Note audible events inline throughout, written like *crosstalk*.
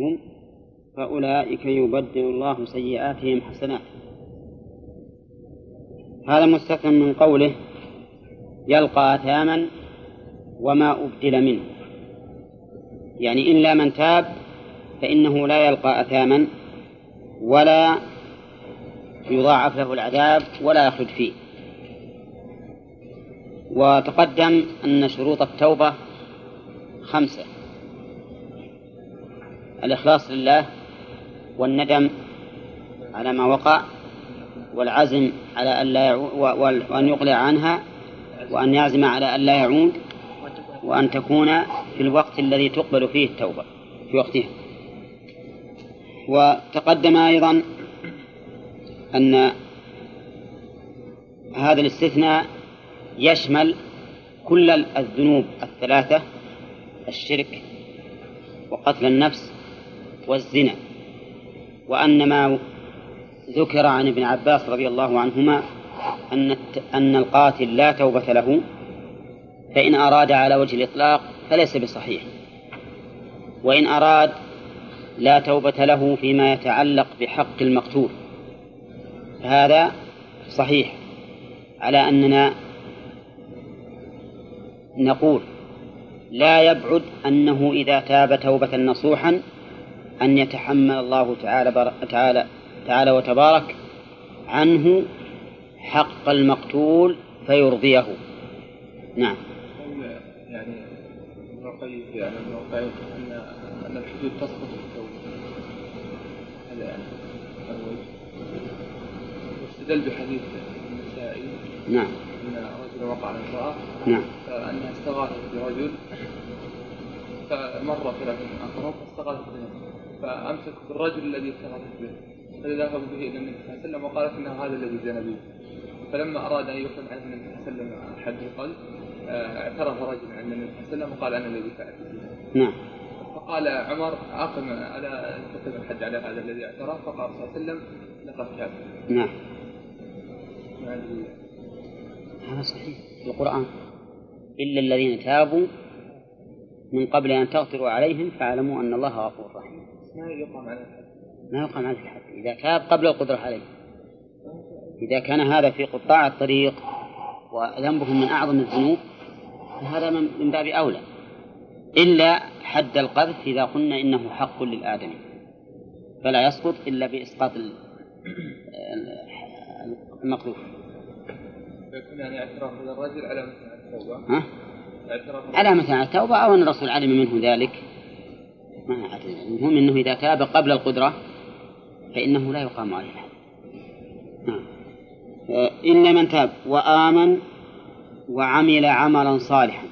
أنفسهم فأولئك يبدل الله سيئاتهم حسنات. هذا مستثنى من قوله يلقى أثاما وما أبدل منه. يعني إلا من تاب فإنه لا يلقى أثاما ولا يضاعف له العذاب ولا يخلد فيه. وتقدم أن شروط التوبة خمسة. الإخلاص لله والندم على ما وقع والعزم على أن لا وأن يقلع عنها وأن يعزم على أن لا يعود وأن تكون في الوقت الذي تقبل فيه التوبة في وقتها. وتقدم أيضا أن هذا الاستثناء يشمل كل الذنوب الثلاثة الشرك وقتل النفس والزنا. وأن ما ذكر عن ابن عباس رضي الله عنهما أن أن القاتل لا توبة له فإن أراد على وجه الإطلاق فليس بصحيح. وإن أراد لا توبة له فيما يتعلق بحق المقتول فهذا صحيح. على أننا نقول لا يبعد أنه إذا تاب توبة نصوحا أن يتحمل الله تعالى تعالى تعالى وتبارك عنه حق المقتول فيرضيه. نعم. يعني ابن القيم يعني ابن القيم أن أن الحدود تسقط في التوبه هذا يعني واستدل بحديث النسائي. نعم. أن رجلا وقع على امرأة. نعم. فأنها استغاثت برجل. فمر ثلاث اخرون فاستغاثت فأمسك بالرجل الذي استغاثت به فذهبوا به إلى النبي صلى الله عليه وسلم وقالت إنه هذا الذي زنى به. فلما أراد أن يخرج عنه النبي صلى الله عليه وسلم حد القلب آه، اعترف رجل عند النبي صلى الله عليه وسلم وقال أنا الذي فعلت نعم. فقال عمر أقم على تقم الحج على هذا الذي اعترف فقال صلى الله عليه وسلم لقد كافر نعم. هذا صحيح. في القرآن. إلا الذين تابوا من قبل أن تغفروا عليهم فاعلموا أن الله غفور رحيم. ما يقام على الحد. ما يقام عليه الحد. إذا تاب قبل القدرة عليه. إذا كان هذا في قطاع الطريق وذنبهم من أعظم الذنوب فهذا من باب أولى. إلا حد القذف إذا قلنا إنه حق للآدمي. فلا يسقط إلا بإسقاط ال- المقذوف. فيكون يعني اعتراف الرجل على مثل؟ اعتراف علامة على التوبة أو أن الرسول علم منه ذلك. ما أدري المهم أنه إذا تاب قبل القدرة فإنه لا يقام عليه. نعم. آه، إلا من تاب وآمن وعمل عملا صالحا.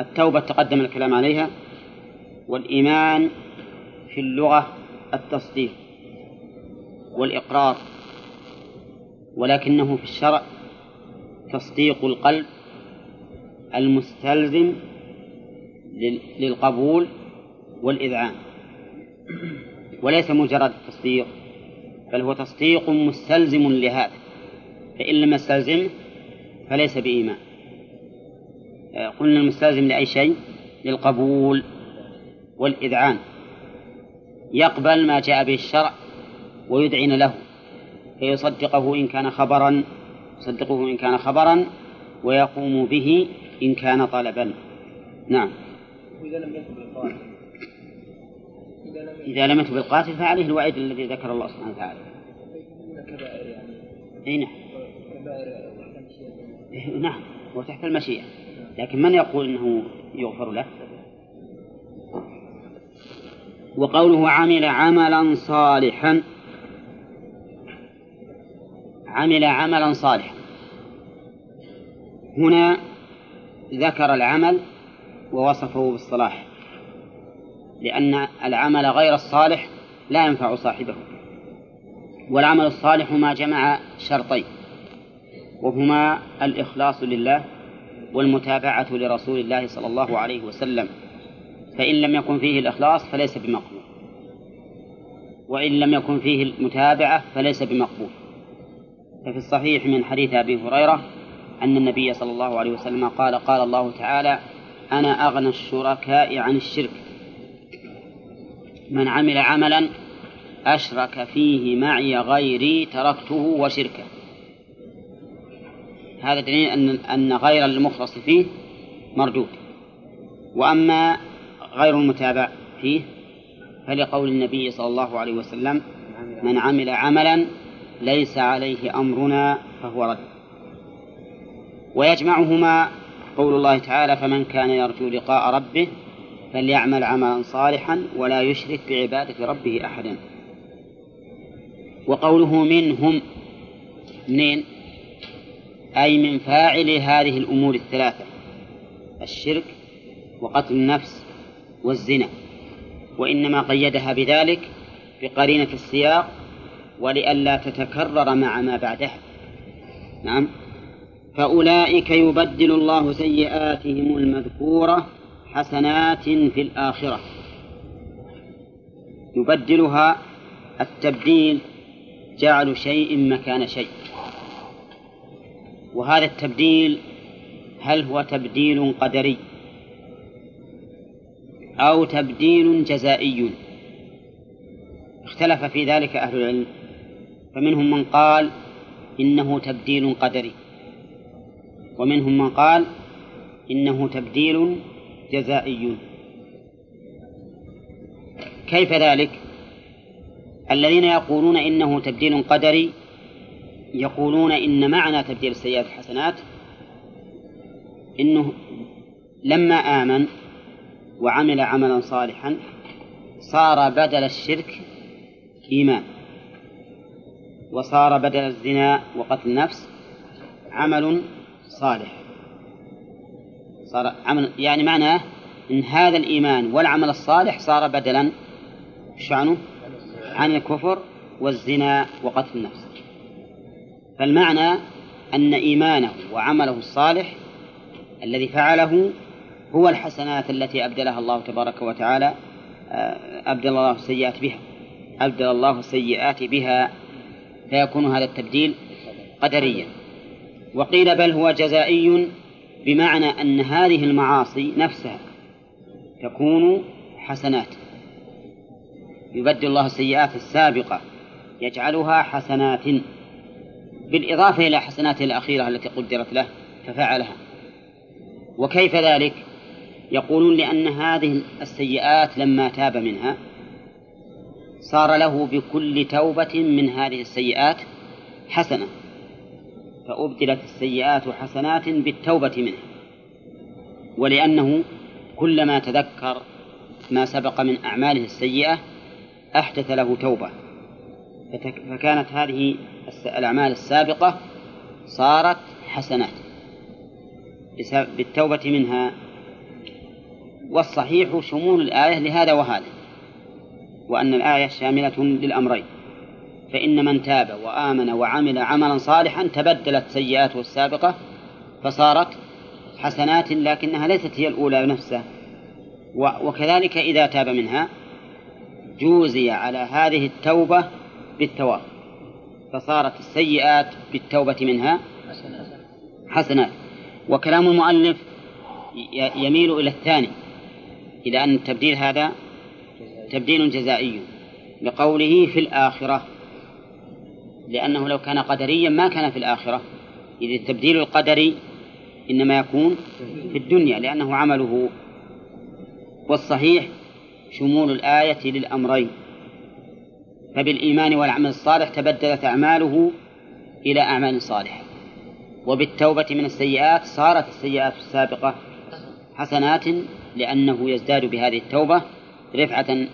التوبة تقدم الكلام عليها. والإيمان في اللغة التصديق والإقرار. ولكنه في الشرع تصديق القلب المستلزم لل- للقبول والإذعان. وليس مجرد تصديق بل هو تصديق مستلزم لهذا. فإن لم يستلزمه فليس بإيمان. آه، قلنا المستلزم لأي شيء؟ للقبول والإذعان. يقبل ما جاء به الشرع ويدعن له فيصدقه إن كان خبرا يصدقه إن كان خبرا ويقوم به إن كان طلبا. نعم. إذا لم بالقاتل إذا لم يتب بالقاتل فعليه الوعيد الذي ذكر الله سبحانه وتعالى. أي نعم. إيه، نعم هو تحت المشيئة. لكن من يقول أنه يغفر له؟ وقوله عمل عملا صالحا. عمل عملا صالحا. هنا ذكر العمل ووصفه بالصلاح. لأن العمل غير الصالح لا ينفع صاحبه والعمل الصالح ما جمع شرطين وهما الإخلاص لله والمتابعة لرسول الله صلى الله عليه وسلم فإن لم يكن فيه الإخلاص فليس بمقبول وإن لم يكن فيه المتابعة فليس بمقبول. ففي الصحيح من حديث أبي هريرة أن النبي صلى الله عليه وسلم قال قال الله تعالى أنا أغنى الشركاء عن الشرك من عمل عملا أشرك فيه معي غيري تركته وشركه. هذا دليل أن أن غير المخلص فيه مردود. وأما غير المتابع فيه فلقول النبي صلى الله عليه وسلم من عمل عملا ليس عليه أمرنا فهو رد. ويجمعهما قول الله تعالى فمن كان يرجو لقاء ربه فليعمل عملا صالحا ولا يشرك بعبادة ربه أحدا وقوله منهم منين؟ أي من فاعل هذه الأمور الثلاثة الشرك وقتل النفس والزنا. وإنما قيدها بذلك بقرينة السياق ولئلا تتكرر مع ما بعدها. نعم. فأولئك يبدل الله سيئاتهم المذكورة حسنات في الآخرة. يبدلها التبديل جعل شيء مكان شيء. وهذا التبديل هل هو تبديل قدري أو تبديل جزائي؟ اختلف في ذلك أهل العلم. فمنهم من قال إنه تبديل قدري. ومنهم من قال إنه تبديل جزائي. كيف ذلك؟ الذين يقولون إنه تبديل قدري يقولون إن معنى تبديل السيئات الحسنات إنه لما آمن وعمل عملا صالحا صار بدل الشرك إيمان وصار بدل الزنا وقتل النفس عمل صالح. صار عمل يعني معناه إن هذا الإيمان والعمل الصالح صار بدلا شعنه عن الكفر والزنا وقتل النفس. فالمعنى أن إيمانه وعمله الصالح الذي فعله هو الحسنات التي أبدلها الله تبارك وتعالى آه، أبدل الله السيئات بها أبدل الله السيئات بها فيكون هذا التبديل قدريا. وقيل بل هو جزائي بمعنى أن هذه المعاصي نفسها تكون حسنات. يبدل الله السيئات السابقة يجعلها حسنات. بالإضافة إلى حسناته الأخيرة التي قدرت له ففعلها. وكيف ذلك؟ يقولون لأن هذه السيئات لما تاب منها صار له بكل توبة من هذه السيئات حسنة. فأبدلت السيئات حسنات بالتوبة منها ولأنه كلما تذكر ما سبق من أعماله السيئة أحدث له توبة. فكانت هذه الأعمال السابقة صارت حسنات بالتوبة منها. والصحيح شمول الآية لهذا وهذا وأن الآية شاملة للأمرين. فإن من تاب وآمن وعمل عملا صالحا تبدلت سيئاته السابقة فصارت حسنات لكنها ليست هي الأولى نفسها وكذلك إذا تاب منها جوزي على هذه التوبة بالثواب فصارت السيئات بالتوبة منها حسنات. وكلام المؤلف يميل إلى الثاني إلى أن التبديل هذا تبديل جزائي لقوله في الآخرة. لأنه لو كان قدريا ما كان في الآخرة. إذ التبديل القدري إنما يكون في الدنيا لأنه عمله. والصحيح شمول الآية للأمرين. فبالإيمان والعمل الصالح تبدلت أعماله إلى أعمال صالحة. وبالتوبة من السيئات صارت السيئات السابقة حسنات لأنه يزداد بهذه التوبة رفعة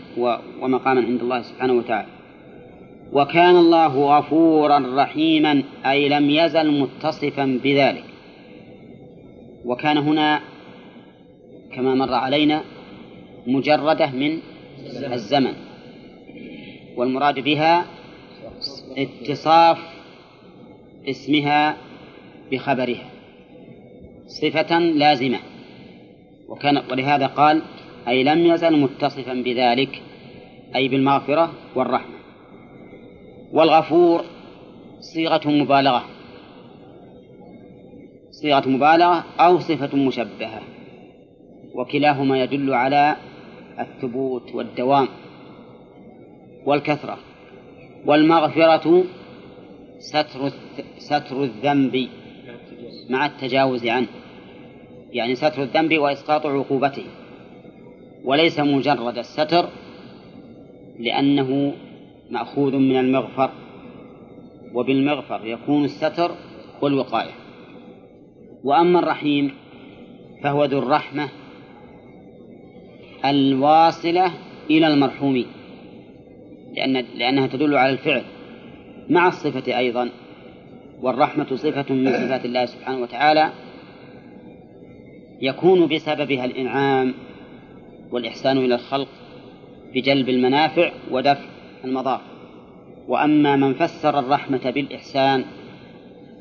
ومقاما عند الله سبحانه وتعالى. وكان الله غفورا رحيما أي لم يزل متصفا بذلك. وكان هنا كما مر علينا مجردة من الزمن. والمراد بها اتصاف اسمها بخبرها. صفة لازمة. وكان ولهذا قال أي لم يزل متصفا بذلك أي بالمغفرة والرحمة. والغفور صيغة مبالغة. صيغة مبالغة أو صفة مشبهة. وكلاهما يدل على الثبوت والدوام والكثرة. والمغفرة ستر ستر الذنب مع التجاوز عنه. يعني ستر الذنب وإسقاط عقوبته. وليس مجرد الستر لأنه مأخوذ من المغفر وبالمغفر يكون الستر والوقاية. وأما الرحيم فهو ذو الرحمة الواصلة إلى المرحوم لأن لأنها تدل على الفعل مع الصفة أيضا. والرحمة صفة من صفات الله سبحانه وتعالى يكون بسببها الإنعام والإحسان إلى الخلق بجلب المنافع ودفع المضار وأما من فسر الرحمة بالإحسان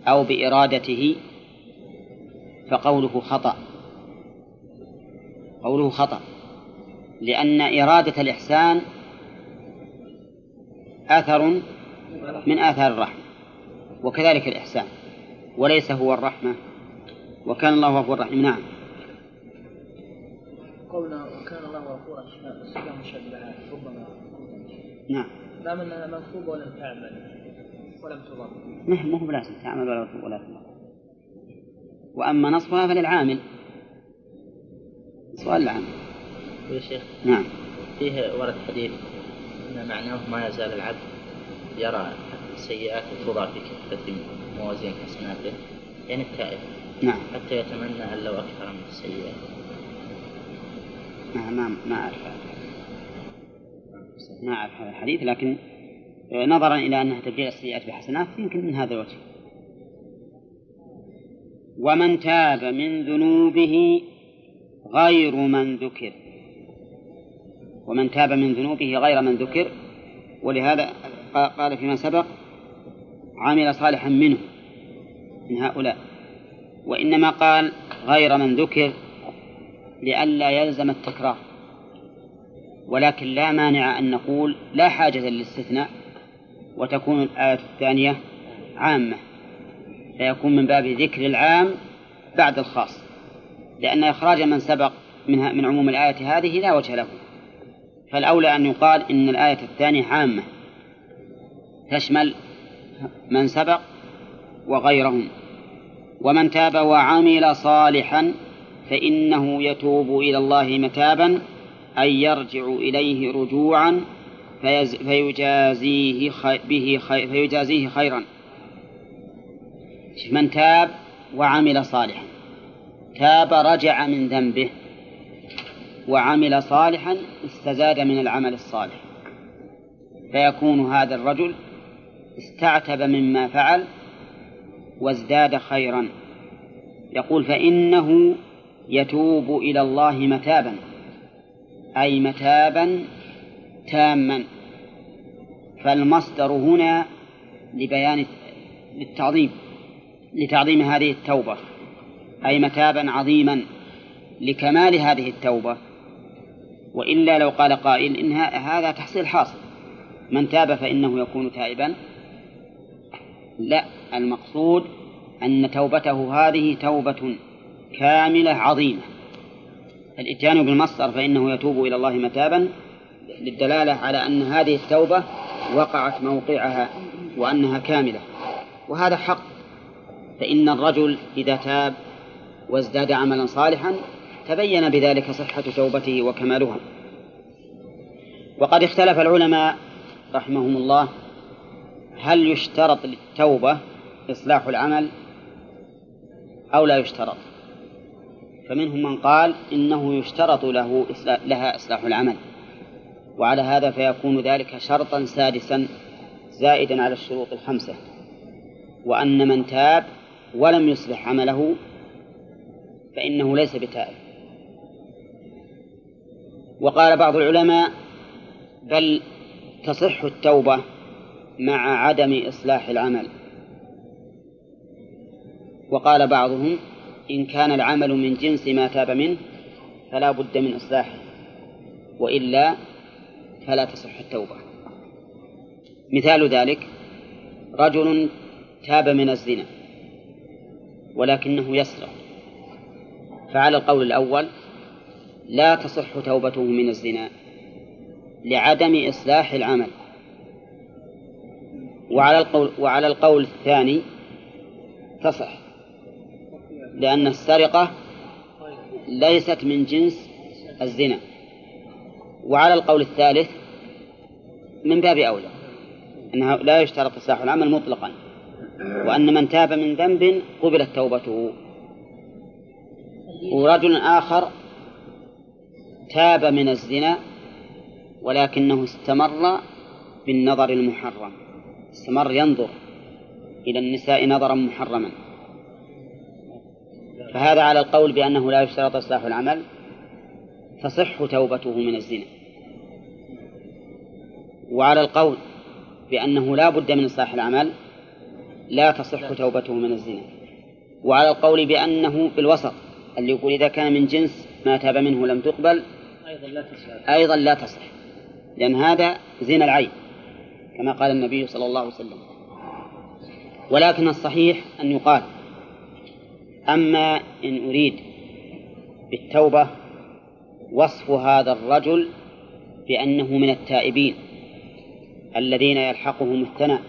أو بإرادته فقوله خطأ. قوله خطأ. لأن إرادة الإحسان أثر من آثار الرحمة وكذلك الإحسان. وليس هو الرحمة وكان الله غفورا رحيم. نعم. قولنا وكان الله غفورا ربما نعم. لا منها منصوبة ولم تعمل ولم تضر نعم مو بلازم تعمل ولا ولا تضر وأما نصبها فللعامل. سؤال العامل. يا شيخ. نعم. فيه ورد حديث أن معناه ما يزال العبد يرى السيئات توضع في كفة موازين حسناته يعني التائب نعم. حتى يتمنى أن لو أكثر من السيئات. ما ما ما أعرف. ما أعرف هذا الحديث لكن نظرا إلى أنها تبديل السيئات بحسنات يمكن من هذا الوجه. ومن تاب من ذنوبه غير من ذكر. ومن تاب من ذنوبه غير من ذكر ولهذا قال فيما سبق عمل صالحا منه من هؤلاء. وإنما قال غير من ذكر لئلا يلزم التكرار. ولكن لا مانع أن نقول لا حاجة للاستثناء وتكون الآية الثانية عامة. فيكون من باب ذكر العام بعد الخاص لأن إخراج من سبق منها من عموم الآية هذه لا وجه له. فالأولى أن يقال إن الآية الثانية عامة. تشمل من سبق وغيرهم. ومن تاب وعمل صالحا فإنه يتوب إلى الله متابا أي يرجع إليه رجوعا فيجازيه به خير فيجازيه خيرا. من تاب وعمل صالحا. تاب رجع من ذنبه وعمل صالحا استزاد من العمل الصالح. فيكون هذا الرجل استعتب مما فعل وازداد خيرا. يقول فإنه يتوب إلى الله متابا. أي متابا تاما. فالمصدر هنا لبيان للتعظيم لتعظيم هذه التوبة أي متابا عظيما لكمال هذه التوبة. وإلا لو قال قائل إن هذا تحصيل حاصل. من تاب فإنه يكون تائبا. لا المقصود أن توبته هذه توبة كاملة عظيمة. الإتيان بالمصدر فإنه يتوب إلى الله متابا للدلالة على أن هذه التوبة وقعت موقعها وأنها كاملة. وهذا حق. فإن الرجل إذا تاب وازداد عملا صالحا تبين بذلك صحة توبته وكمالها. وقد اختلف العلماء رحمهم الله هل يشترط للتوبة إصلاح العمل أو لا يشترط. فمنهم من قال إنه يشترط له لها إصلاح العمل. وعلى هذا فيكون ذلك شرطا سادسا زائدا على الشروط الخمسة. وأن من تاب ولم يصلح عمله فإنه ليس بتائب. وقال بعض العلماء بل تصح التوبة مع عدم إصلاح العمل. وقال بعضهم إن كان العمل من جنس ما تاب منه فلا بد من إصلاحه وإلا فلا تصح التوبة. مثال ذلك رجل تاب من الزنا ولكنه يسرق فعلى القول الأول لا تصح توبته من الزنا لعدم إصلاح العمل. وعلى القول وعلى القول الثاني تصح. لأن السرقة ليست من جنس الزنا. وعلى القول الثالث من باب أولى أنه لا يشترط إصلاح العمل مطلقا وأن من تاب من ذنب قبلت توبته. ورجل آخر تاب من الزنا ولكنه استمر بالنظر المحرم استمر ينظر إلى النساء نظرا محرما. فهذا على القول بأنه لا يشترط إصلاح العمل تصح توبته من الزنا. وعلى القول بأنه لا بد من إصلاح العمل لا تصح توبته من الزنا. وعلى القول بأنه في الوسط اللي يقول إذا كان من جنس ما تاب منه لم تقبل أيضا لا تصح. أيضا لا تصح لأن هذا زنا العين كما قال النبي صلى الله عليه وسلم. ولكن الصحيح أن يقال أما إن أريد بالتوبة وصف هذا الرجل بأنه من التائبين الذين يلحقهم الثناء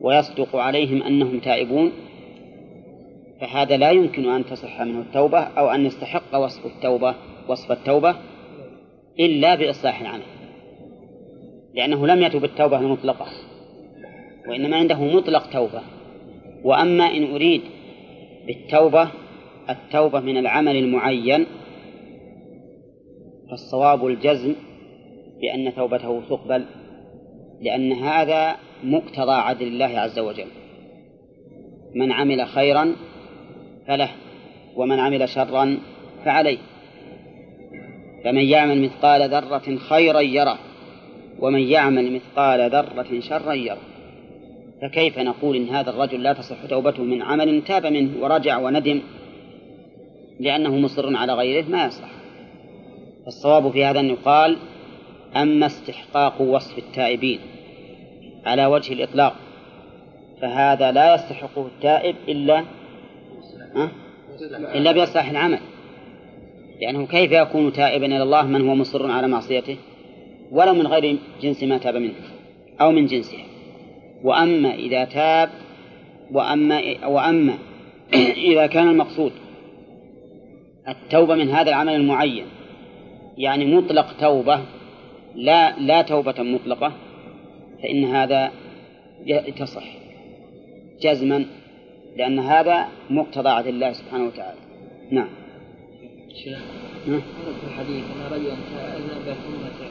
ويصدق عليهم أنهم تائبون فهذا لا يمكن أن تصح منه التوبة أو أن يستحق وصف التوبة وصف التوبة إلا بإصلاح العمل لأنه لم يتب التوبة المطلقة وإنما عنده مطلق توبة وأما إن أريد بالتوبة التوبة من العمل المعين فالصواب الجزم بأن توبته تقبل لأن هذا مقتضى عدل الله عز وجل. من عمل خيرا فله ومن عمل شرا فعليه. فمن يعمل مثقال ذرة خيرا يره ومن يعمل مثقال ذرة شرا يره. فكيف نقول إن هذا الرجل لا تصح توبته من عمل تاب منه ورجع وندم؟ لأنه مصر على غيره ما يصلح الصواب في هذا أن يقال أما استحقاق وصف التائبين على وجه الإطلاق فهذا لا يستحقه التائب إلا؟ إلا بإصلاح العمل. لأنه كيف يكون تائبا إلى الله من هو مصر على معصيته؟ ولو من غير جنس ما تاب منه أو من جنسها وأما إذا تاب وأما وأما *clears throat* إذا كان المقصود التوبة من هذا العمل المعين يعني مطلق توبة لا لا توبة مطلقة فإن هذا تصح جزما لأن هذا مقتضى عدل الله سبحانه وتعالى. نعم. شيخ نعم الحديث أن رجلا أذنب ثم تاب.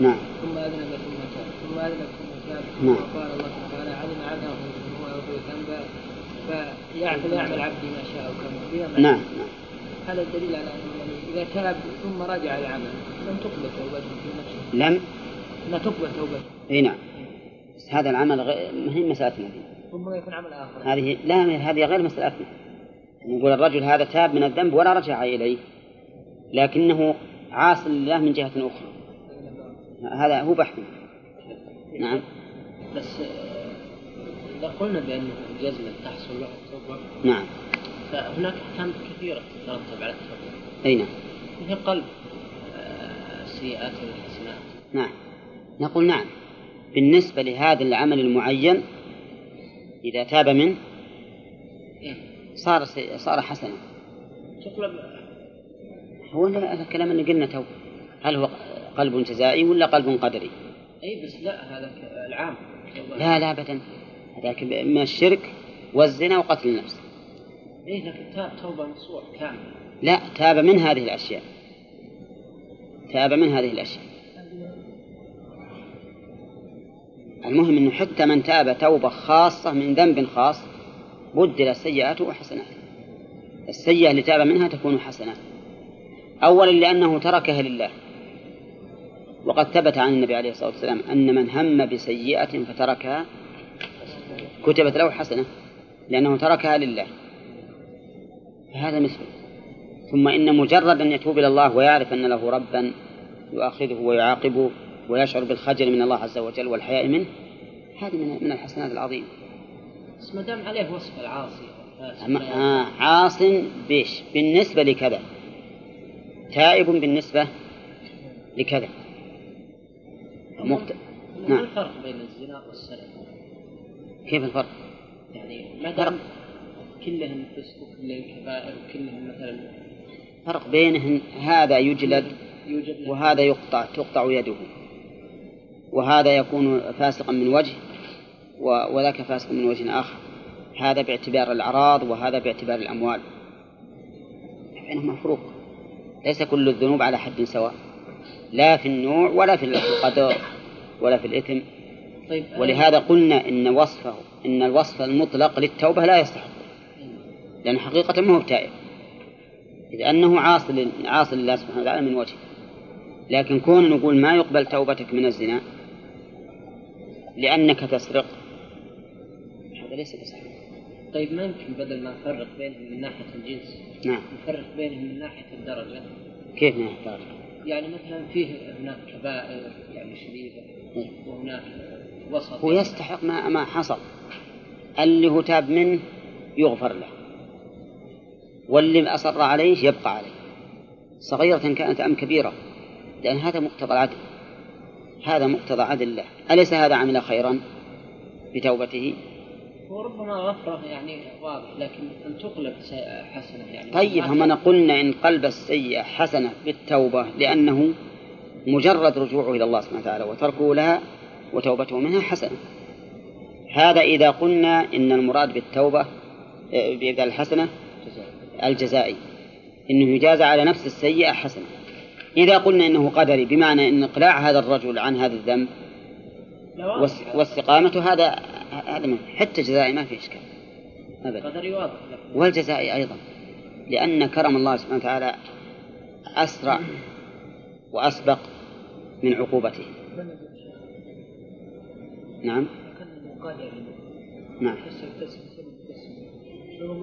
نعم. ثم أذنب ثم تاب. ثم أذنب ثم نعم. وقال الله تعالى علم يغفر ذنبا فيعمل يعمل عبدي ما شاء وكما بها ما نعم. نعم. هذا الدليل على أنه يعني إذا تاب ثم رجع العمل لم تقبل توبته في نفسه. لم؟ لا تقبل توبته إي نعم. بس هذا العمل غير ما هي مسألتنا هذه ربما يكون عمل آخر. هذه لا هذه غير مسألتنا نقول الرجل هذا تاب من الذنب ولا رجع إليه لكنه عاص لله من جهة أخرى. هذا هو بحث نعم. بس إذا قلنا بأنه جزما تحصل له التوبة نعم. فهناك أحكام كثيرة تترتب على التوبة أي نعم. مثل قلب آه، السيئات والحسنات. نعم. نقول نعم. بالنسبة لهذا العمل المعين إذا تاب منه صار سي- صار حسنا. تقلب هو هذا الكلام اللي قلنا تو. هل هو قلب جزائي ولا قلب قدري؟ أي بس لا هذا العام. لا لا أبدا. هذاك من الشرك والزنا وقتل النفس. إيه لكن تاب توبة نصوح كاملة لا تاب من هذه الأشياء. تاب من هذه الأشياء. المهم أنه حتى من تاب توبة خاصة من ذنب خاص بدل سيئاته وحسناته. السيئة اللي تاب منها تكون حسنات أولا لأنه تركها لله. وقد ثبت عن النبي عليه الصلاة والسلام أن من هم بسيئة فتركها كتبت له حسنة لأنه تركها لله. فهذا مثله ثم إن مجرد أن يتوب إلى الله ويعرف أن له ربا يؤاخذه ويعاقبه ويشعر بالخجل من الله عز وجل والحياء منه هذه من الحسنات العظيمة. بس ما دام عليه وصف العاصي. آه عاص بيش بالنسبة لكذا. تائب بالنسبة لكذا. مقت... ما نعم. الفرق بين الزنا والسرقة؟ كيف الفرق؟ يعني ما دام كلهن فسق وكلهن كبائر وكلهن مثلا فرق بينهن هذا يجلد وهذا يقطع تقطع يده. وهذا يكون فاسقا من وجه وذاك فاسق من وجه آخر. هذا باعتبار الأعراض وهذا باعتبار الأموال. بينهما فروق ليس كل الذنوب على حد سواء. لا في النوع ولا في القدر. ولا في الإثم. طيب ولهذا قلنا إن وصفه إن الوصف المطلق للتوبة لا يستحق لأن حقيقة ما هو تائب إذ أنه عاصي عاصي لله سبحانه وتعالى من وجه لكن كون نقول ما يقبل توبتك من الزنا لأنك تسرق هذا ليس بصحيح. طيب ما يمكن بدل ما نفرق بينهم من ناحية الجنس؟ نعم. نفرق بينهم من ناحية الدرجة؟ كيف ما يحتاج يعني مثلا فيه هناك كبائر يعني شديدة إيه. وهناك وسط. هو يستحق ما ما حصل. اللي هو تاب منه يغفر له. واللي أصر عليه يبقى عليه. صغيرة كانت أم كبيرة لأن هذا مقتضى العدل. هذا مقتضى عدل الله أليس هذا عمل خيرا بتوبته؟ وربما غفرة يعني واضح لكن أن تقلب حسنة يعني. طيب هم قلنا إن قلب السيئة حسنة بالتوبة لأنه مجرد رجوعه إلى الله سبحانه وتعالى وتركه لها وتوبته منها حسنة. هذا إذا قلنا إن المراد بالتوبة آه، بإبدال الحسنة الجزائي. إنه يجازى على نفس السيئة حسنة. إذا قلنا إنه قدري بمعنى أن إقلاع هذا الرجل عن هذا الذنب واستقامته هذا هذا ما حتى جزائي ما في إشكال. أبدا. والجزاء أيضا. لأن كرم الله سبحانه وتعالى أسرع وأسبق من عقوبته. نعم. نعم.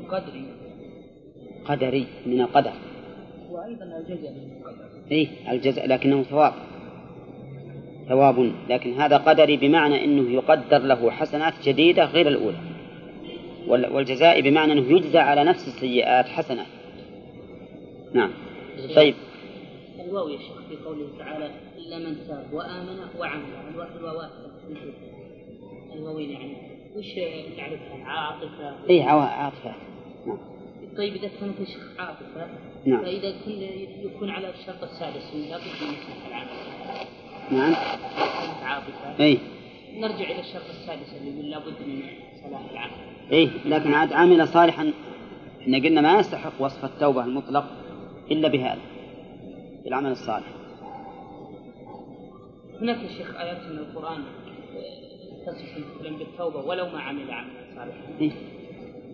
قدري قدري من القدر. وأيضا الجزء من القدر. إيه الجزاء لكنه ثواب. ثواب. لكن هذا قدري بمعنى أنه يقدر له حسنات جديدة غير الأولى. وال- والجزاء بمعنى أنه يجزى على نفس السيئات حسنات. نعم. طيب. الواو يا شيخ في قوله تعالى إلا من تاب وآمن وعمل. الواو الواوين يعني. وش تعرفها عاطفة. إيه عوا- عاطفة. نعم. طيب إذا كانت يا شيخ عاطفة نعم. فإذا يكون على الشرط السادس من لابد من يصلح العمل نعم. عاطفة. إيه. نرجع إلى الشرط السادس اللي يقول لابد من صلاح العمل إيه لكن عاد عمل صالحا. إحنا قلنا ما يستحق وصف التوبة المطلق إلا بهذا بالعمل الصالح. هناك يا شيخ آيات من القرآن آه، تصف المسلم بالتوبة ولو ما عمل عملا صالحا. إيه.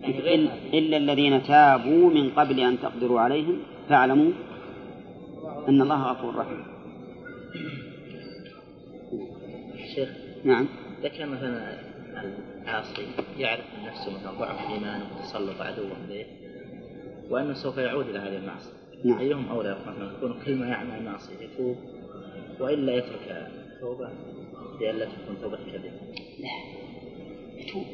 يعني. إلا الذين تابوا من قبل أن تقدروا عليهم فاعلموا أن الله غفور رحيم. *coughs* شيخ نعم. كان مثلا العاصي يعرف من نفسه مثلا ضعف إيمانه وتسلط عدوه به وأنه سوف يعود إلى هذه المعصية. نعم. أيهم أولى مثلا؟ يكون كل ما يعمل معصية يتوب وإلا يترك التوبة لئلا تكون توبة كذب لا. يتوب.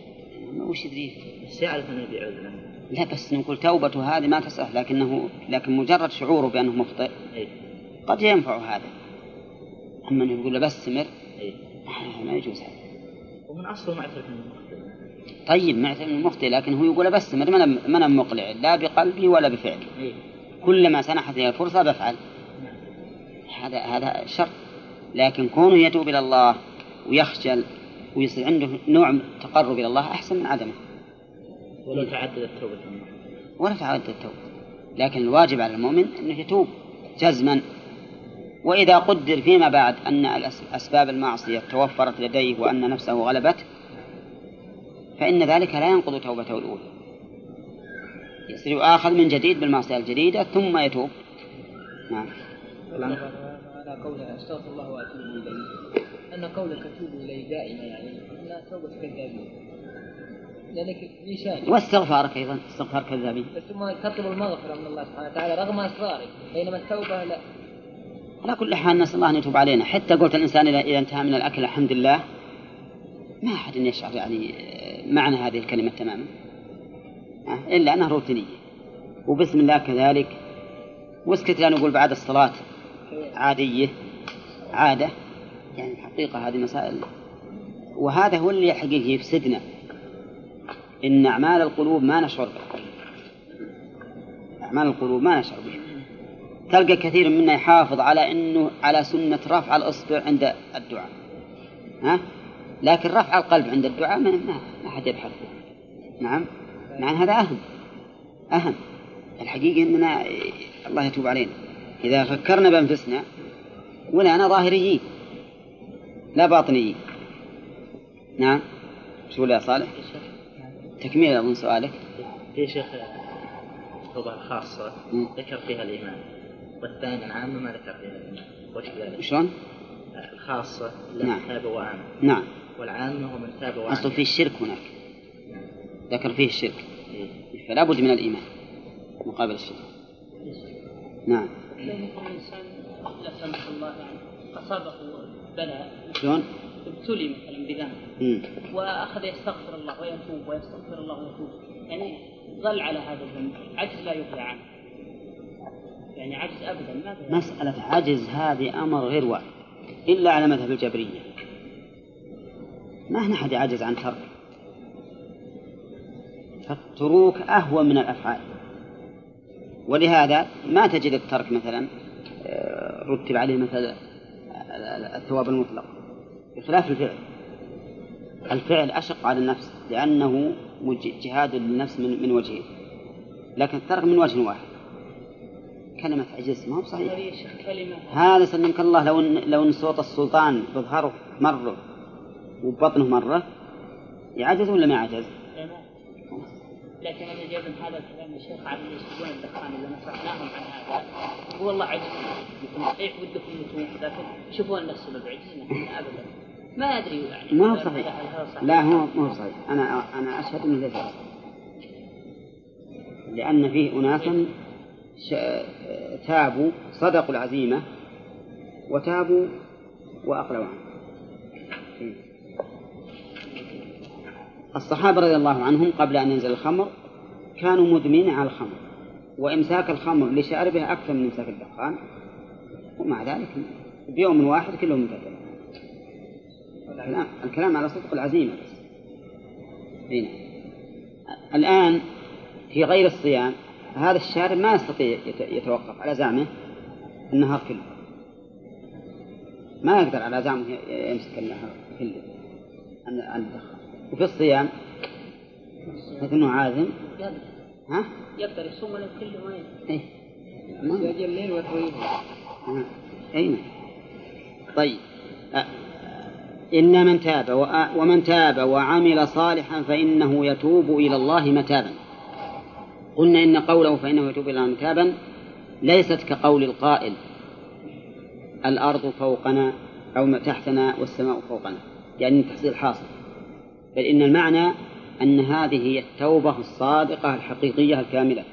وش يدري بس يعرف أنه بيعود له لا بس نقول توبته هذه ما تصح لكنه لكن مجرد شعوره بأنه مخطئ. أي قد ينفع هذا. أما أنه يقول له بس استمر أي آه، ما يجوز هذا. ومن أصله معترف أنه طيب معترف مخطئ لكن هو يقول بس ما أنا مقلع لا بقلبي ولا بفعلي. أي كلما سنحت لي الفرصة بفعل. هذا هذا شرط. لكن كونه يتوب إلى الله ويخجل ويصير عنده نوع من تقرب إلى الله أحسن من عدمه. ولو تعددت توبة الله ولا تعد التوبة. لكن الواجب على المؤمن أنه يتوب جزما. وإذا قدر فيما بعد أن الأس- اسباب المعصية توفرت لديه وأن نفسه غلبته فإن ذلك لا ينقض توبته الأولى. يصير يؤاخذ من جديد بالمعصية الجديدة ثم يتوب. نعم. الآن على قول أستغفر الله وأتوب إليه. أن قولك اتوب إليه دائما يعني انها توبه كذابين لأنك لسانك واستغفارك أيضا استغفار كذابين ثم تطلب المغفرة من الله سبحانه وتعالى رغم أسرارك. بينما التوبة لا. على كل حال نسأل الله أن يتوب علينا. حتى قلت الإنسان اذا إذا انتهى من الأكل الحمد لله ما أحد يشعر يعني آه، معنى هذه الكلمة تماما. آه، إلا أنها روتينية. وبسم الله كذلك. واسكت لا نقول بعد الصلاة. عادية. عادة. يعني حقيقه هذه مسائل. وهذا هو اللي حقيقي يفسدنا إن أعمال القلوب ما نشعر بها. أعمال القلوب ما نشعر بها. تلقى كثير منا يحافظ على أنه على سنة رفع الإصبع عند الدعاء. ها؟ لكن رفع القلب عند الدعاء ما ما حد يبحث نعم؟ مع هذا أهم. أهم. الحقيقة أننا الله يتوب علينا. إذا فكرنا بأنفسنا ولا أنا ظاهريين لا باطنيين. نعم؟ شو يا صالح تكميل أظن سؤالك. في شيخ الخاصة ذكر فيها الإيمان. والثاني العامة ما ذكر فيها وش ذلك؟ شلون؟ الخاصة نعم. تاب وآمن نعم والعامة هو من تاب وآمن أصل فيه الشرك هناك ذكر فيه الشرك إيه. فلا بد من الإيمان مقابل الشرك نعم لو مثلا إنسان لا سمح الله يعني أصابه بلاء شلون؟ ابتلي مثلا بذنب. وأخذ يستغفر الله ويتوب ويستغفر الله ويتوب يعني ظل على هذا الذنب عجز لا يغنى عنه يعني عجز ابدا ما في مسألة عجز هذه أمر غير وارد إلا على مذهب الجبرية. ما هنا أحد يعجز عن ترك فالتروك أهون من الأفعال. ولهذا ما تجد الترك مثلا آه، رتب عليه مثلا الثواب المطلق. بخلاف الفعل. الفعل أشق على النفس لأنه جهاد للنفس من, من وجهين. لكن الترك من وجه واحد. كلمة عجز ما هو صحيح هذا سلمك الله لو ان لو إن صوت السلطان بظهره مرة وبطنه مرة يعجز ولا ما يعجز؟ تمام لكن أنا جايب هذا الكلام يا شيخ على اللي يشربون الدخان اللي نصحناهم عن هذا؟ هو الله عجز. يكون صحيح ودكم أنتم لكن شوفوا لنا السبب عجزنا ابدا. ما أدري يعني. ما هو صحيح؟ لا هو ما هو صحيح. أنا أنا أشهد إنه ليس صحيح لأن فيه اناسا تابوا صدقوا العزيمة وتابوا واقلعوا عنه الصحابة رضي الله عنهم قبل أن ينزل الخمر كانوا مدمنين على الخمر وإمساك الخمر لشاربها أكثر من إمساك الدخان ومع ذلك بيوم واحد كلهم انتهوا الكلام على صدق العزيمة بس. الآن في غير الصيام هذا الشارب ما يستطيع يت- يتوقف على زعمه النهار كله ما يقدر على زعمه يمسك النهار كله عن عن الدخان وفي الصيام مثل إنه عازم. يقدر. ها؟ يقدر يصوم له كله وين إيه. ما- يجي الليل وترويه آه. أين طيب. إن من تاب ومن تاب وعمل صالحا فإنه يتوب إلى الله متابا. قلنا إن قوله فإنه يتوب إلى متابا ليست كقول القائل الأرض فوقنا أو تحتنا والسماء فوقنا يعني تحصيل حاصل. بل إن المعنى أن هذه هي التوبة الصادقة الحقيقية الكاملة.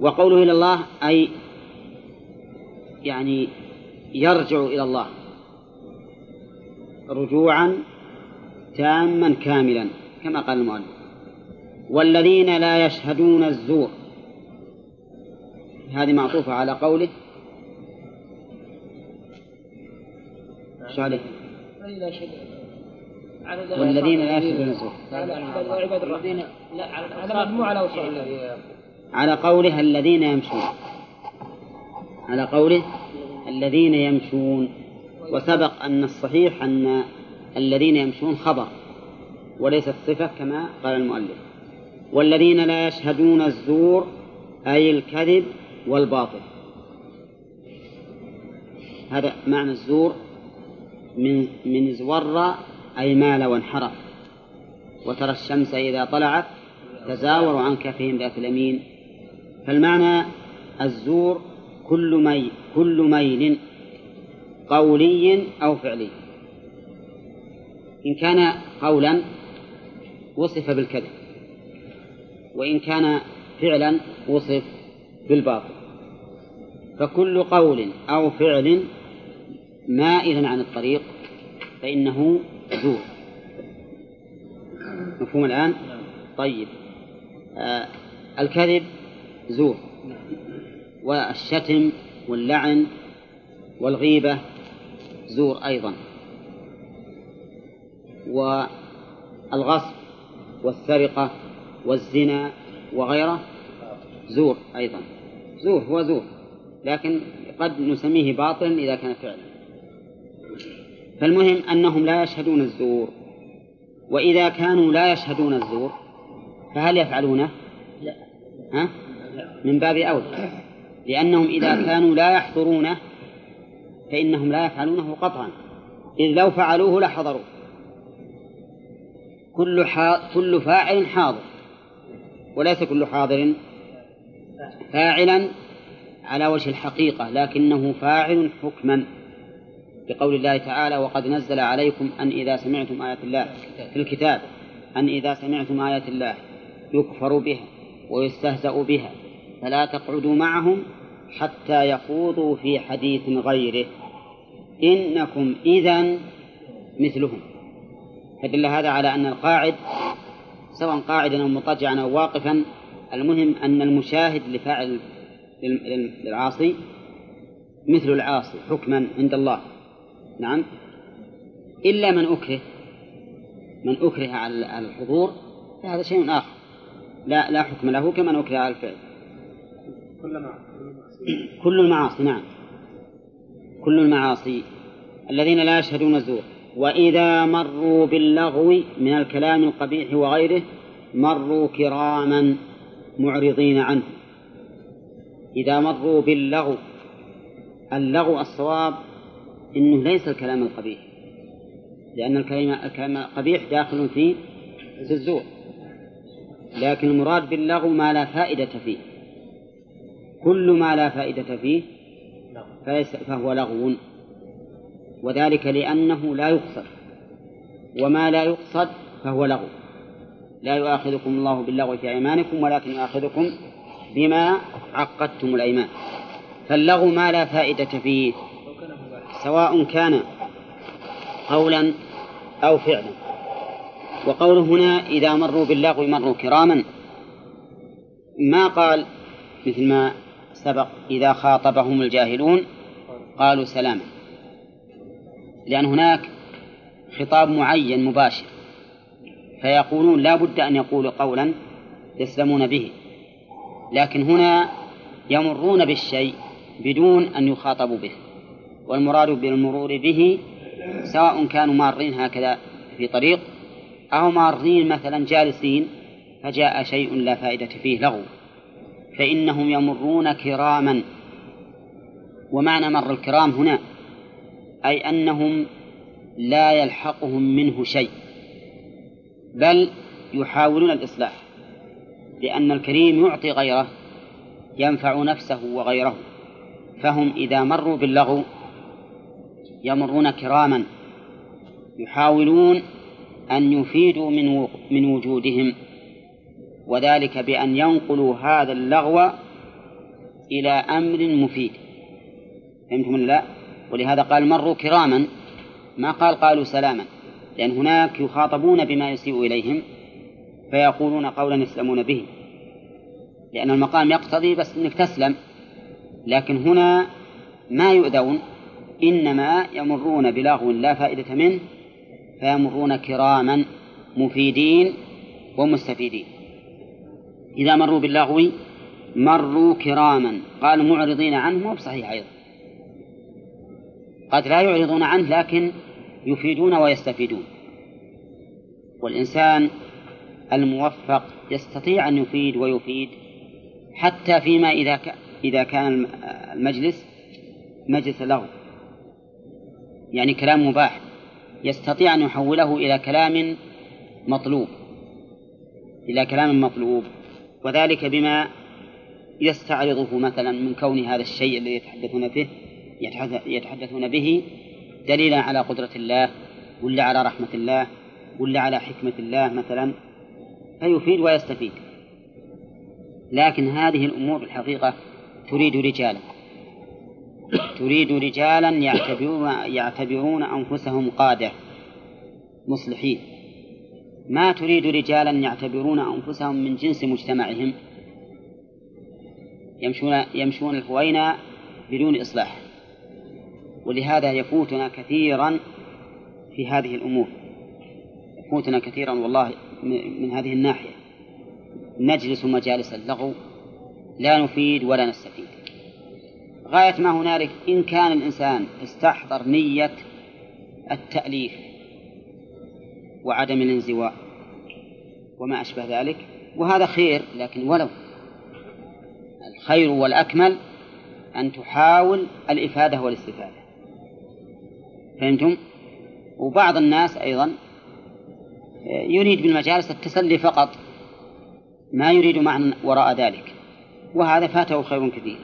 وقوله إلى الله أي يعني يرجع إلى الله رجوعا تاما كاملا كما قال المؤلف. والذين لا يشهدون الزور. هذه معطوفة على قوله. على والذين لا يشهدون الزور. على مجموعة الأوصاف على قوله الذين يمشون. على قوله الذين يمشون. وسبق أن الصحيح أن الذين يمشون خبر. وليست صفة كما قال المؤلف. والذين لا يشهدون الزور أي الكذب والباطل. هذا معنى الزور من من زور أي مال وانحرف. وترى الشمس إذا طلعت تزاور عن كفهم ذات اليمين. فالمعنى الزور كل ميل كل ميل قولي أو فعلي. إن كان قولا وصف بالكذب. وإن كان فعلا وصف بالباطل. فكل قول أو فعل مائل عن الطريق فإنه زور مفهوم الآن؟ طيب. آه الكذب زور. والشتم واللعن والغيبة زور أيضا. والغصب والسرقة والزنا وغيره زور أيضا. زور هو زور لكن قد نسميه باطلا إذا كان فعلا. فالمهم أنهم لا يشهدون الزور وإذا كانوا لا يشهدون الزور فهل يفعلونه؟ لا. ها؟ من باب أولى لأنهم إذا *coughs* كانوا لا يحضرونه فإنهم لا يفعلونه قطعا. إذ لو فعلوه لحضروا. كل حا... كل فاعل حاضر. وليس كل حاضر فاعلا على وجه الحقيقة لكنه فاعل حكما بقول الله تعالى وقد نزل عليكم أن إذا سمعتم آيات الله في الكتاب أن إذا سمعتم آيات الله يكفر بها ويستهزأ بها فلا تقعدوا معهم حتى يخوضوا في حديث غيره. إنكم إذا مثلهم. فدل هذا على أن القاعد سواء قاعدا أو مضطجعا أو واقفا المهم أن المشاهد لفاعل للعاصي مثل العاصي حكما عند الله. نعم؟ إلا من أكره من أكره على الحضور فهذا شيء آخر. لا لا حكم له كمن أكره على الفعل. كل المعاصي نعم. كل المعاصي. الذين لا يشهدون الزور. وإذا مروا باللغو من الكلام القبيح وغيره مروا كراما معرضين عنه. إذا مروا باللغو اللغو الصواب إنه ليس الكلام القبيح لأن الكلام القبيح داخل في الزور. لكن المراد باللغو ما لا فائدة فيه. كل ما لا فائدة فيه فهو لغو. وذلك لأنه لا يقصد. وما لا يقصد فهو لغو. لا يؤاخذكم الله باللغو في أيمانكم ولكن يؤاخذكم بما عقدتم الأيمان. فاللغو ما لا فائدة فيه سواء كان قولا أو فعلا. وقوله هنا إذا مروا باللغو مروا كراما. ما قال مثل ما سبق إذا خاطبهم الجاهلون قالوا سلاما. لأن هناك خطاب معين مباشر فيقولون لا بد أن يقولوا قولا يسلمون به. لكن هنا يمرون بالشيء بدون أن يخاطبوا به والمراد بالمرور به سواء كانوا مارين هكذا في طريق أو مارين مثلا جالسين فجاء شيء لا فائدة فيه لغو فإنهم يمرون كراما. ومعنى مر الكرام هنا أي أنهم لا يلحقهم منه شيء بل يحاولون الإصلاح لأن الكريم يعطي غيره ينفع نفسه وغيره فهم إذا مروا باللغو يمرون كراما يحاولون أن يفيدوا من من وجودهم وذلك بأن ينقلوا هذا اللغو إلى أمر مفيد فهمتم لا؟ ولهذا قال مروا كراما ما قال قالوا سلاما لأن هناك يخاطبون بما يسيء إليهم فيقولون قولا يسلمون به. لأن المقام يقتضي بس أنك تسلم لكن هنا ما يؤذون إنما يمرون بلغو لا فائدة منه فيمرون كراما مفيدين ومستفيدين. إذا مروا باللغو مروا كراما قال معرضين عنه مو بصحيح أيضا. قد لا يعرضون عنه لكن يفيدون ويستفيدون. والإنسان الموفق يستطيع أن يفيد ويفيد حتى فيما إذا إذا كان المجلس مجلس لغو يعني كلام مباح يستطيع أن يحوله إلى كلام مطلوب إلى كلام مطلوب وذلك بما يستعرضه مثلا من كون هذا الشيء الذي يتحدثون فيه يتحدثون به دليلا على قدرة الله ولا على رحمة الله ولا على حكمة الله مثلا فيفيد ويستفيد. لكن هذه الأمور الحقيقة تريد رجالا. تريد رجالا يعتبرون يعتبرون أنفسهم قادة مصلحين. ما تريد رجالا يعتبرون أنفسهم من جنس مجتمعهم؟ يمشون يمشون الهوينة بدون إصلاح. ولهذا يفوتنا كثيرا في هذه الأمور. يفوتنا كثيرا والله من هذه الناحية. نجلس مجالس اللغو لا نفيد ولا نستفيد. غاية ما هنالك إن كان الإنسان استحضر نية التأليف وعدم الانزواء وما أشبه ذلك وهذا خير لكن ولو. الخير والأكمل أن تحاول الإفادة والاستفادة. فهمتم؟ وبعض الناس أيضا يريد بالمجالس التسلي فقط ما يريد معنى وراء ذلك وهذا فاته خير كثير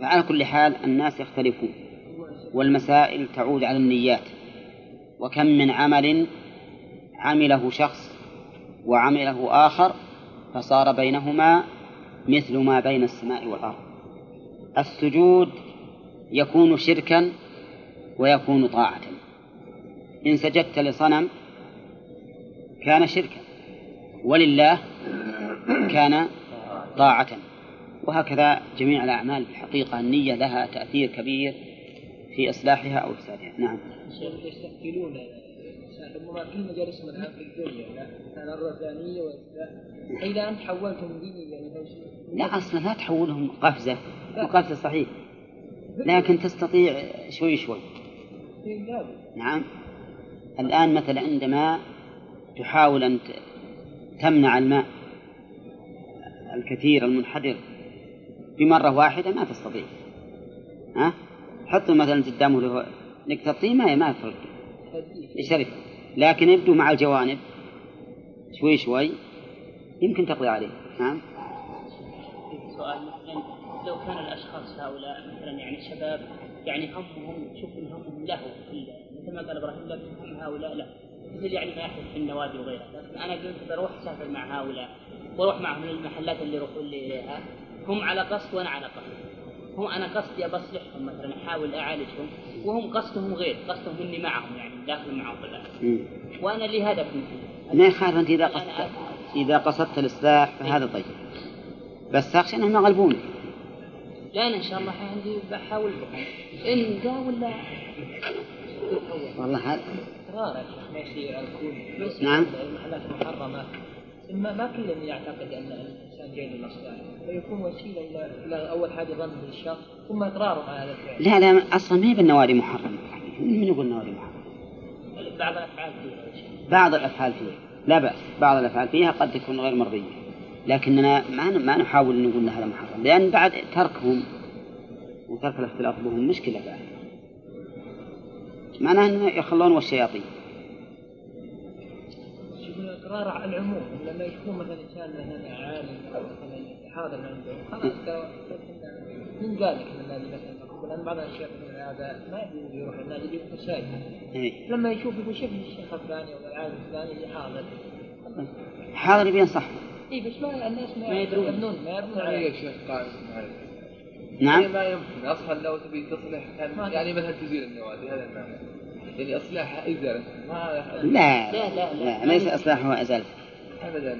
فعلى كل حال الناس يختلفون والمسائل تعود على النيات وكم من عمل عمله شخص وعمله آخر فصار بينهما مثل ما بين السماء والأرض السجود يكون شركا ويكون طاعة. إن سجدت لصنم كان شركا ولله كان طاعة. وهكذا جميع الأعمال في الحقيقة النية لها تأثير كبير في إصلاحها أو إفسادها. نعم. ربما كل مجالسهم الآن في الدنيا كان الرزانية ديني يعني لا أصلا لا تحولهم قفزة. وقفزة صحيح. لكن تستطيع شوي شوي. نعم. الآن مثلا عندما تحاول أن تمنع الماء الكثير المنحدر بمرة واحدة ما تستطيع. ها؟ حطوا مثلا قدامه نقطة طين ما يفرق. يشرف لكن يبدو مع الجوانب شوي شوي يمكن تقضي عليه. نعم. سؤال مثلا لو كان الأشخاص هؤلاء مثلا يعني شباب يعني همهم شوف همهم له مثل ما قال إبراهيم لكن هم هؤلاء له مثل يعني ما يحدث في النوادي وغيرها. لكن أنا قلت بروح أسافر مع هؤلاء وأروح معهم للمحلات اللي يروحون لي إليها. هم على قصد وأنا على قصد. هم أنا قصدي بصلحهم مثلا أحاول أعالجهم. وهم قصدهم غير قصدهم إني معهم يعني داخل معهم في وأنا لي هدف ما يخالف أنت إذا قصدت إذا قصدت الإصلاح فهذا طيب بس اخشى انهم يغلبونك لا أنا إن شاء الله عندي بحاول إن ذا ولا والله هذا اصرار يا شيخ ما يصير الكون نعم. المحلات المحرمة. ما ما كل يعتقد أن الإنسان جاي للأصلاح. فيكون وسيلة إلى أول حاجة ظن بالشر ثم اقراره على هذا الفعل. لا لا أصلا ما هي بالنوادي محرمة. من يقول النوادي محرمة؟ بعض الأفعال فيها بعض الأفعال فيها. لا بأس بعض الأفعال فيها قد تكون غير مرضية. لكننا ما ما نحاول نقول هذا محرم لأن بعد تركهم وترك الاختلاط بهم مشكلة بعد. معناه إنه يخلون والشياطين الاقرار على العموم لما يكون مثلا إنسان مثلا عالم أو مثلا حاضر عنده خلاص من قال لك ان النادي مثلا لأن بعض الأشياء هذا ما يروح النادي يجيب شاي إيه. لما يشوف يقول شوف الشيخ الفلاني أو العالم الفلاني اللي حاضر. حاضر يبين صح اي بس ما الناس ما يدرون. ما يبنون عليه يا شيخ قائم نعم. يعني ما يمكن. أصلا لو تبي تصلح يعني مثلا تزيل النوادي هذا المعنى يعني اصلاحها ازاله ما لا لا لا, لا, ليس اصلاحها ازالته ابدا.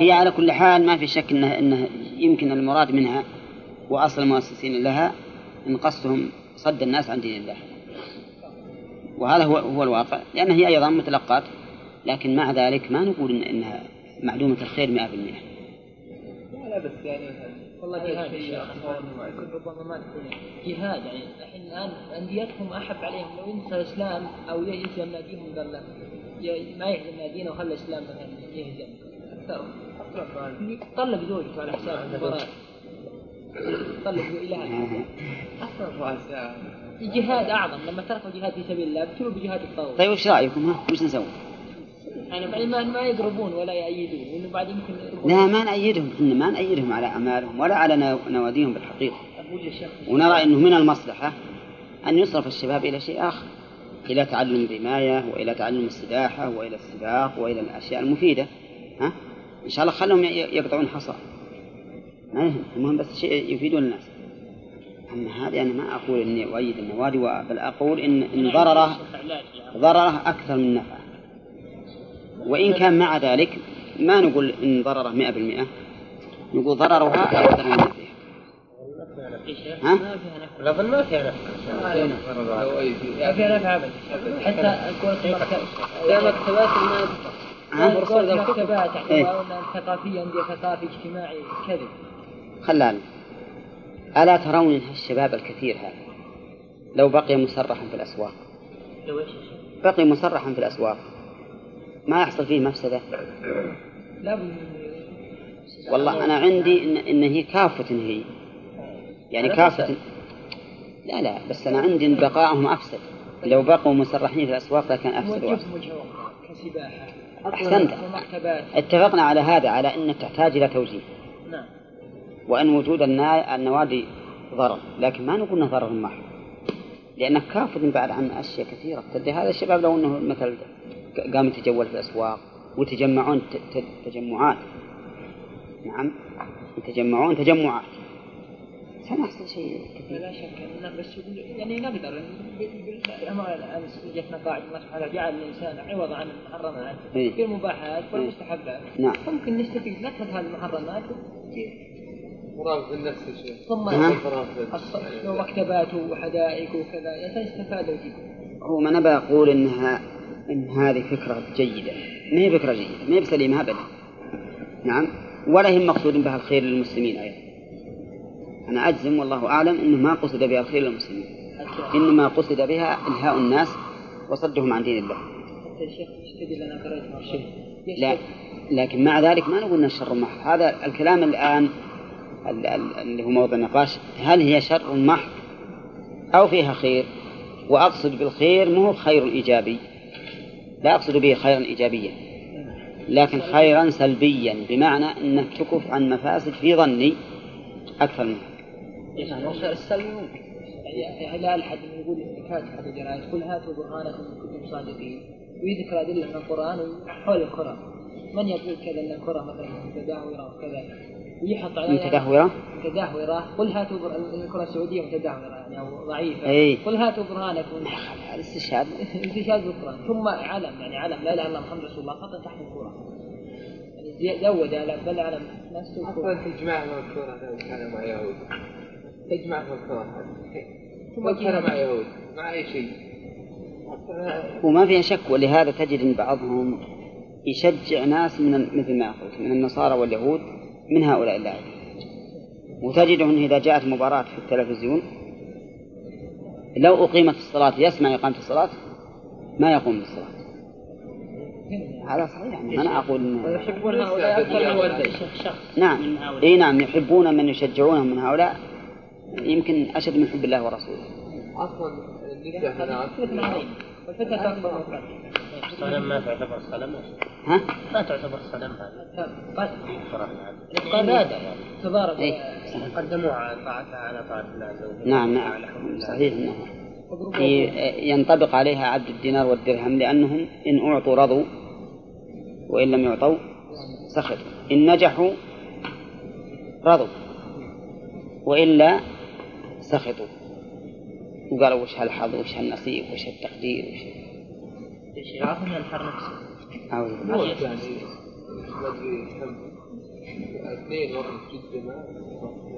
هي على كل حال ما في شك انه انه يمكن المراد منها وأصل المؤسسين لها إن قصدهم صد الناس عن دين الله. وهذا هو هو الواقع. لأن هي أيضا متلقات. لكن مع ذلك ما نقول إن إنها معلومة الخير 100% لا لا بس يعني والله جهاد ربما ما تكون جهاد يعني الحين الآن أنديتهم أحب عليهم. لو ينسى الإسلام أو يهزم ناديهم قال له ما يهزم نادينا وخلى الإسلام مثلا يهزم طلق زوجته على حساب المباراه طلق إلى هذا. أصلا جهاد أعظم. لما تركوا جهاد في سبيل الله ابتلوا بجهاد الطاغوت. طيب وش رأيكم؟ ها وش نسوي؟ يعني ما يقربون ولا يأيدون لأنه بعد يمكن لا ما نأيدهم إحنا ما نأيدهم على أعمالهم ولا على نواديهم بالحقيقة. ونرى أنه من المصلحة أن يصرف الشباب إلى شيء آخر إلى تعلم الرماية وإلى تعلم السباحة وإلى السباق وإلى الأشياء المفيدة. ها؟ إن شاء الله خلهم يقطعون حصى. ما يهم المهم بس شيء يفيدون الناس. أما هذه أنا ما أقول إني أؤيد النوادي بل أقول إن, إن ضرره ضرره أكثر من نفعه وإن كان مع ذلك ما نقول إن ضرره مئة بالمئة. نقول ضررها أكثر من نفعها يا شيخ ها؟ ما فيها. نفع الأظن ما فيها نفع. ما فيها نفع ابدا. حتى كرة المكتبات لا مكتبات ما ها؟ كرة إيه. انها ثقافية عندي ثقافي اجتماعي كذب. خلال. ألا ترون أن الشباب الكثير هذا؟ لو بقي مسرحا في الأسواق. لو إيش؟ يا شيخ؟ بقي مسرحا في الأسواق. ما يحصل فيه مفسدة. والله أنا عندي إن, إن هي كافة هي. يعني كافة لا لا بس أنا عندي إن بقائهم أفسد. لو بقوا مسرحين في الأسواق لكان أفسد كسباحة. أحسنت. اتفقنا على هذا على أن تحتاج إلى توجيه. نعم. وأن وجود النوادي ضرر. لكن ما نقول إنه ضرر محض. لأنك كافر بعد عن أشياء كثيرة. تدري هذا الشباب لو أنه مثل قام يتجول في الأسواق ويتجمعون ت- ت- تجمعات. نعم. يتجمعون تجمعات. سنحصل شيء كثير. لا شك. بس يعني نقدر. جتنا قاعدة الله سبحانه وتعالى جعل الإنسان عوض عن المحرمات. إيه. في المباحات والمستحبات. نعم. ممكن نستفيد. نترك هذه المحرمات. مراقب النفس يا شيخ. ثم ها؟ الص- ومكتبات وحدائق وكذا. يستفاد وجيه هو ما نبى أقول إنها إن هذه فكرة جيدة. ما هي فكرة جيدة؟ ما هي بسليمة أبدا. نعم. ولا هي مقصود بها الخير للمسلمين أيضا. أنا أجزم والله أعلم أنه ما قصد بها الخير للمسلمين. إنما قصد بها إلهاء الناس وصدهم عن دين الله. لا. لكن مع ذلك ما نقول أن الشر محض. هذا الكلام الآن ال- ال- اللي هو موضوع النقاش هل هي شر محض أو فيها خير؟ وأقصد بالخير مو خير إيجابي. لا أقصد به خيرا إيجابيا لكن خيرا سلبيا بمعنى أنك تكف عن مفاسد في ظني أكثر منها الخير السلبي ممكن يعني لا أحد يقول فاتح هذه الجرائد قل هاتوا برهانكم ان كنتم صادقين. ويذكر أدلة من القرآن حول الكره من يقول كذا إن الكره مثلا متدهوره وكذا ويحط عليها متدهورة؟ متدهورة. قل هاتوا بر... الكرة السعودية متدهورة يعني أو ضعيفة. أي. قل هاتوا برهانكم. هذا استشهاد *laughs* انتشاد بالقران ثم علم يعني علم لا اله الا الله محمد رسول الله حط تحت الكره يعني زود علم بل علم نفس الكره أصلا تجمعها مذكورة هذا كان مع يهود. تجمع مذكورة ثم ثم كان مع يهود مع أي شيء. وما فيها شك ولهذا تجد إن بعضهم يشجع ناس من مثل ما قلت من النصارى واليهود من هؤلاء اللاعبين وتجدهم إذا جاءت مباراة في التلفزيون لو أقيمت الصلاة يسمع إقامة الصلاة ما يقوم بالصلاة. هذا صحيح يعني أنا أقول إن... ويحبون هؤلاء هؤلاء شخص نعم. إي نعم يحبون من يشجعونهم من هؤلاء. يمكن أشد من حب الله ورسوله. أصلا النساء والفتنة أكبر من القتل صنم ما تعتبر صنم ها؟ ما تعتبر صنم نعم عبادة يعني تضارب قدموها على طاعتها على طاعة الله عز وجل. نعم نعم. صحيح. ي- ينطبق عليها عبد الدينار والدرهم لأنهم إن أعطوا رضوا وإن لم يعطوا سخطوا إن نجحوا رضوا وإلا سخطوا. وقالوا وش هالحظ وش هالنصيب وش التقدير وش يعرفون ينحر نفسه أعوذ بالله. موت يعني ما أدري كم أثنين ورا جدة ما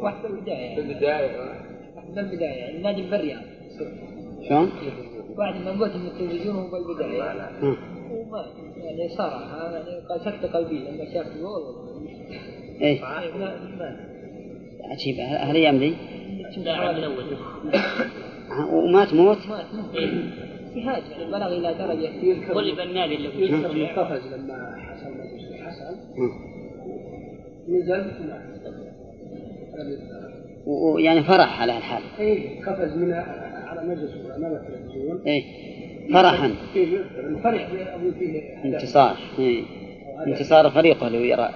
واحد بالبداية في يعني. البداية واحد بالبداية يعني. النادي البريان شلون؟ بعد ما قلت من التلفزيون هو بالبداية. ها. وما يعني صار يعني قال سكتة قلبية. لما شاف الجول إيه. ما ما عجيب. هل- ذي اللاعب الأول. ها، وما تموت مات اجتهاد يعني بلغ إلى درجة غلب النادي اللي يذكر قفز لما حصل مجلس حسن. نزل و- ويعني فرح على هالحال اي قفز من على مجلس امام التلفزيون إيه فرحا. فيه يذكر. فرح بأبو فيه انتصار. إيه. انتصار فريقه لو يرى.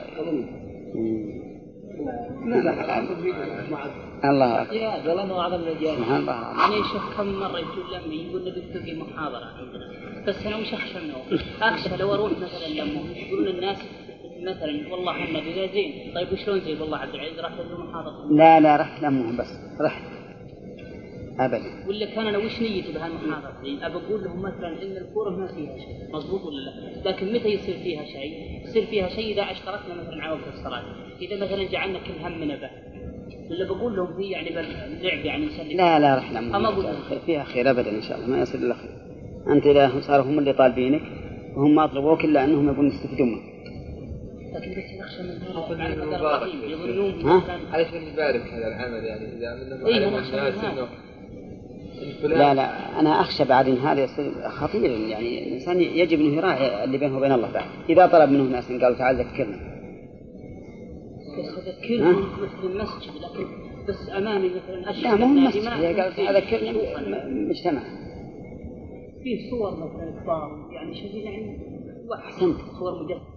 الله. اجتهاد والله انه اعظم النجاح سبحان الله. العظيم. يعني شوف كم مرة يجون لما يقول نبي تلقي محاضرة عندنا. بس أنا وش أخشى منه؟ أخشى لو أروح مثلا لما يقولون الناس مثلا والله إحنا بقى زين طيب وشلون زين؟ والله عبد العزيز راح تلقي محاضرة. لا لا رحت لأمهم بس رحت. أبدا ولا كان أنا وش نيتي بهالمحاضرة ذي؟ أبى أقول لهم مثلا إن الكورة ما فيها شيء، مضبوط ولا لا؟ لكن متى يصير فيها شيء؟ يصير فيها شيء إذا أشتركنا مثلا على وقت الصلاة، إذا مثلا جعلنا كل همنا به. ولا بقول لهم في يعني اللعب يعني يسلم لا لا رحلة أقول خير. فيها خير أبدا إن شاء الله ما يصير إلا خير أنت إذا صاروا هم اللي طالبينك وهم ما طلبوك إلا أنهم يبون يستفيدون منك لكن بس نخشى من هذا على. قريب يظنون ها؟ مثلاً علشان يبارك هذا العمل يعني إذا منهم إيه، من الناس هذا. إنه لا لا أنا أخشى بعد أن هذا يصير خطير. يعني الإنسان يجب أنه يراعي اللي بينه وبين الله بعد. إذا طلب منه ناس قالوا تعال ذكرنا. اذكرهم مثل المسجد لكن بس أمامي مثلا أشهد لا ما هو أن مسجد ذكرنا م- مجتمع. في صور مثلا كبار يعني شوف يعني واحد أحسنت. صور مجسمه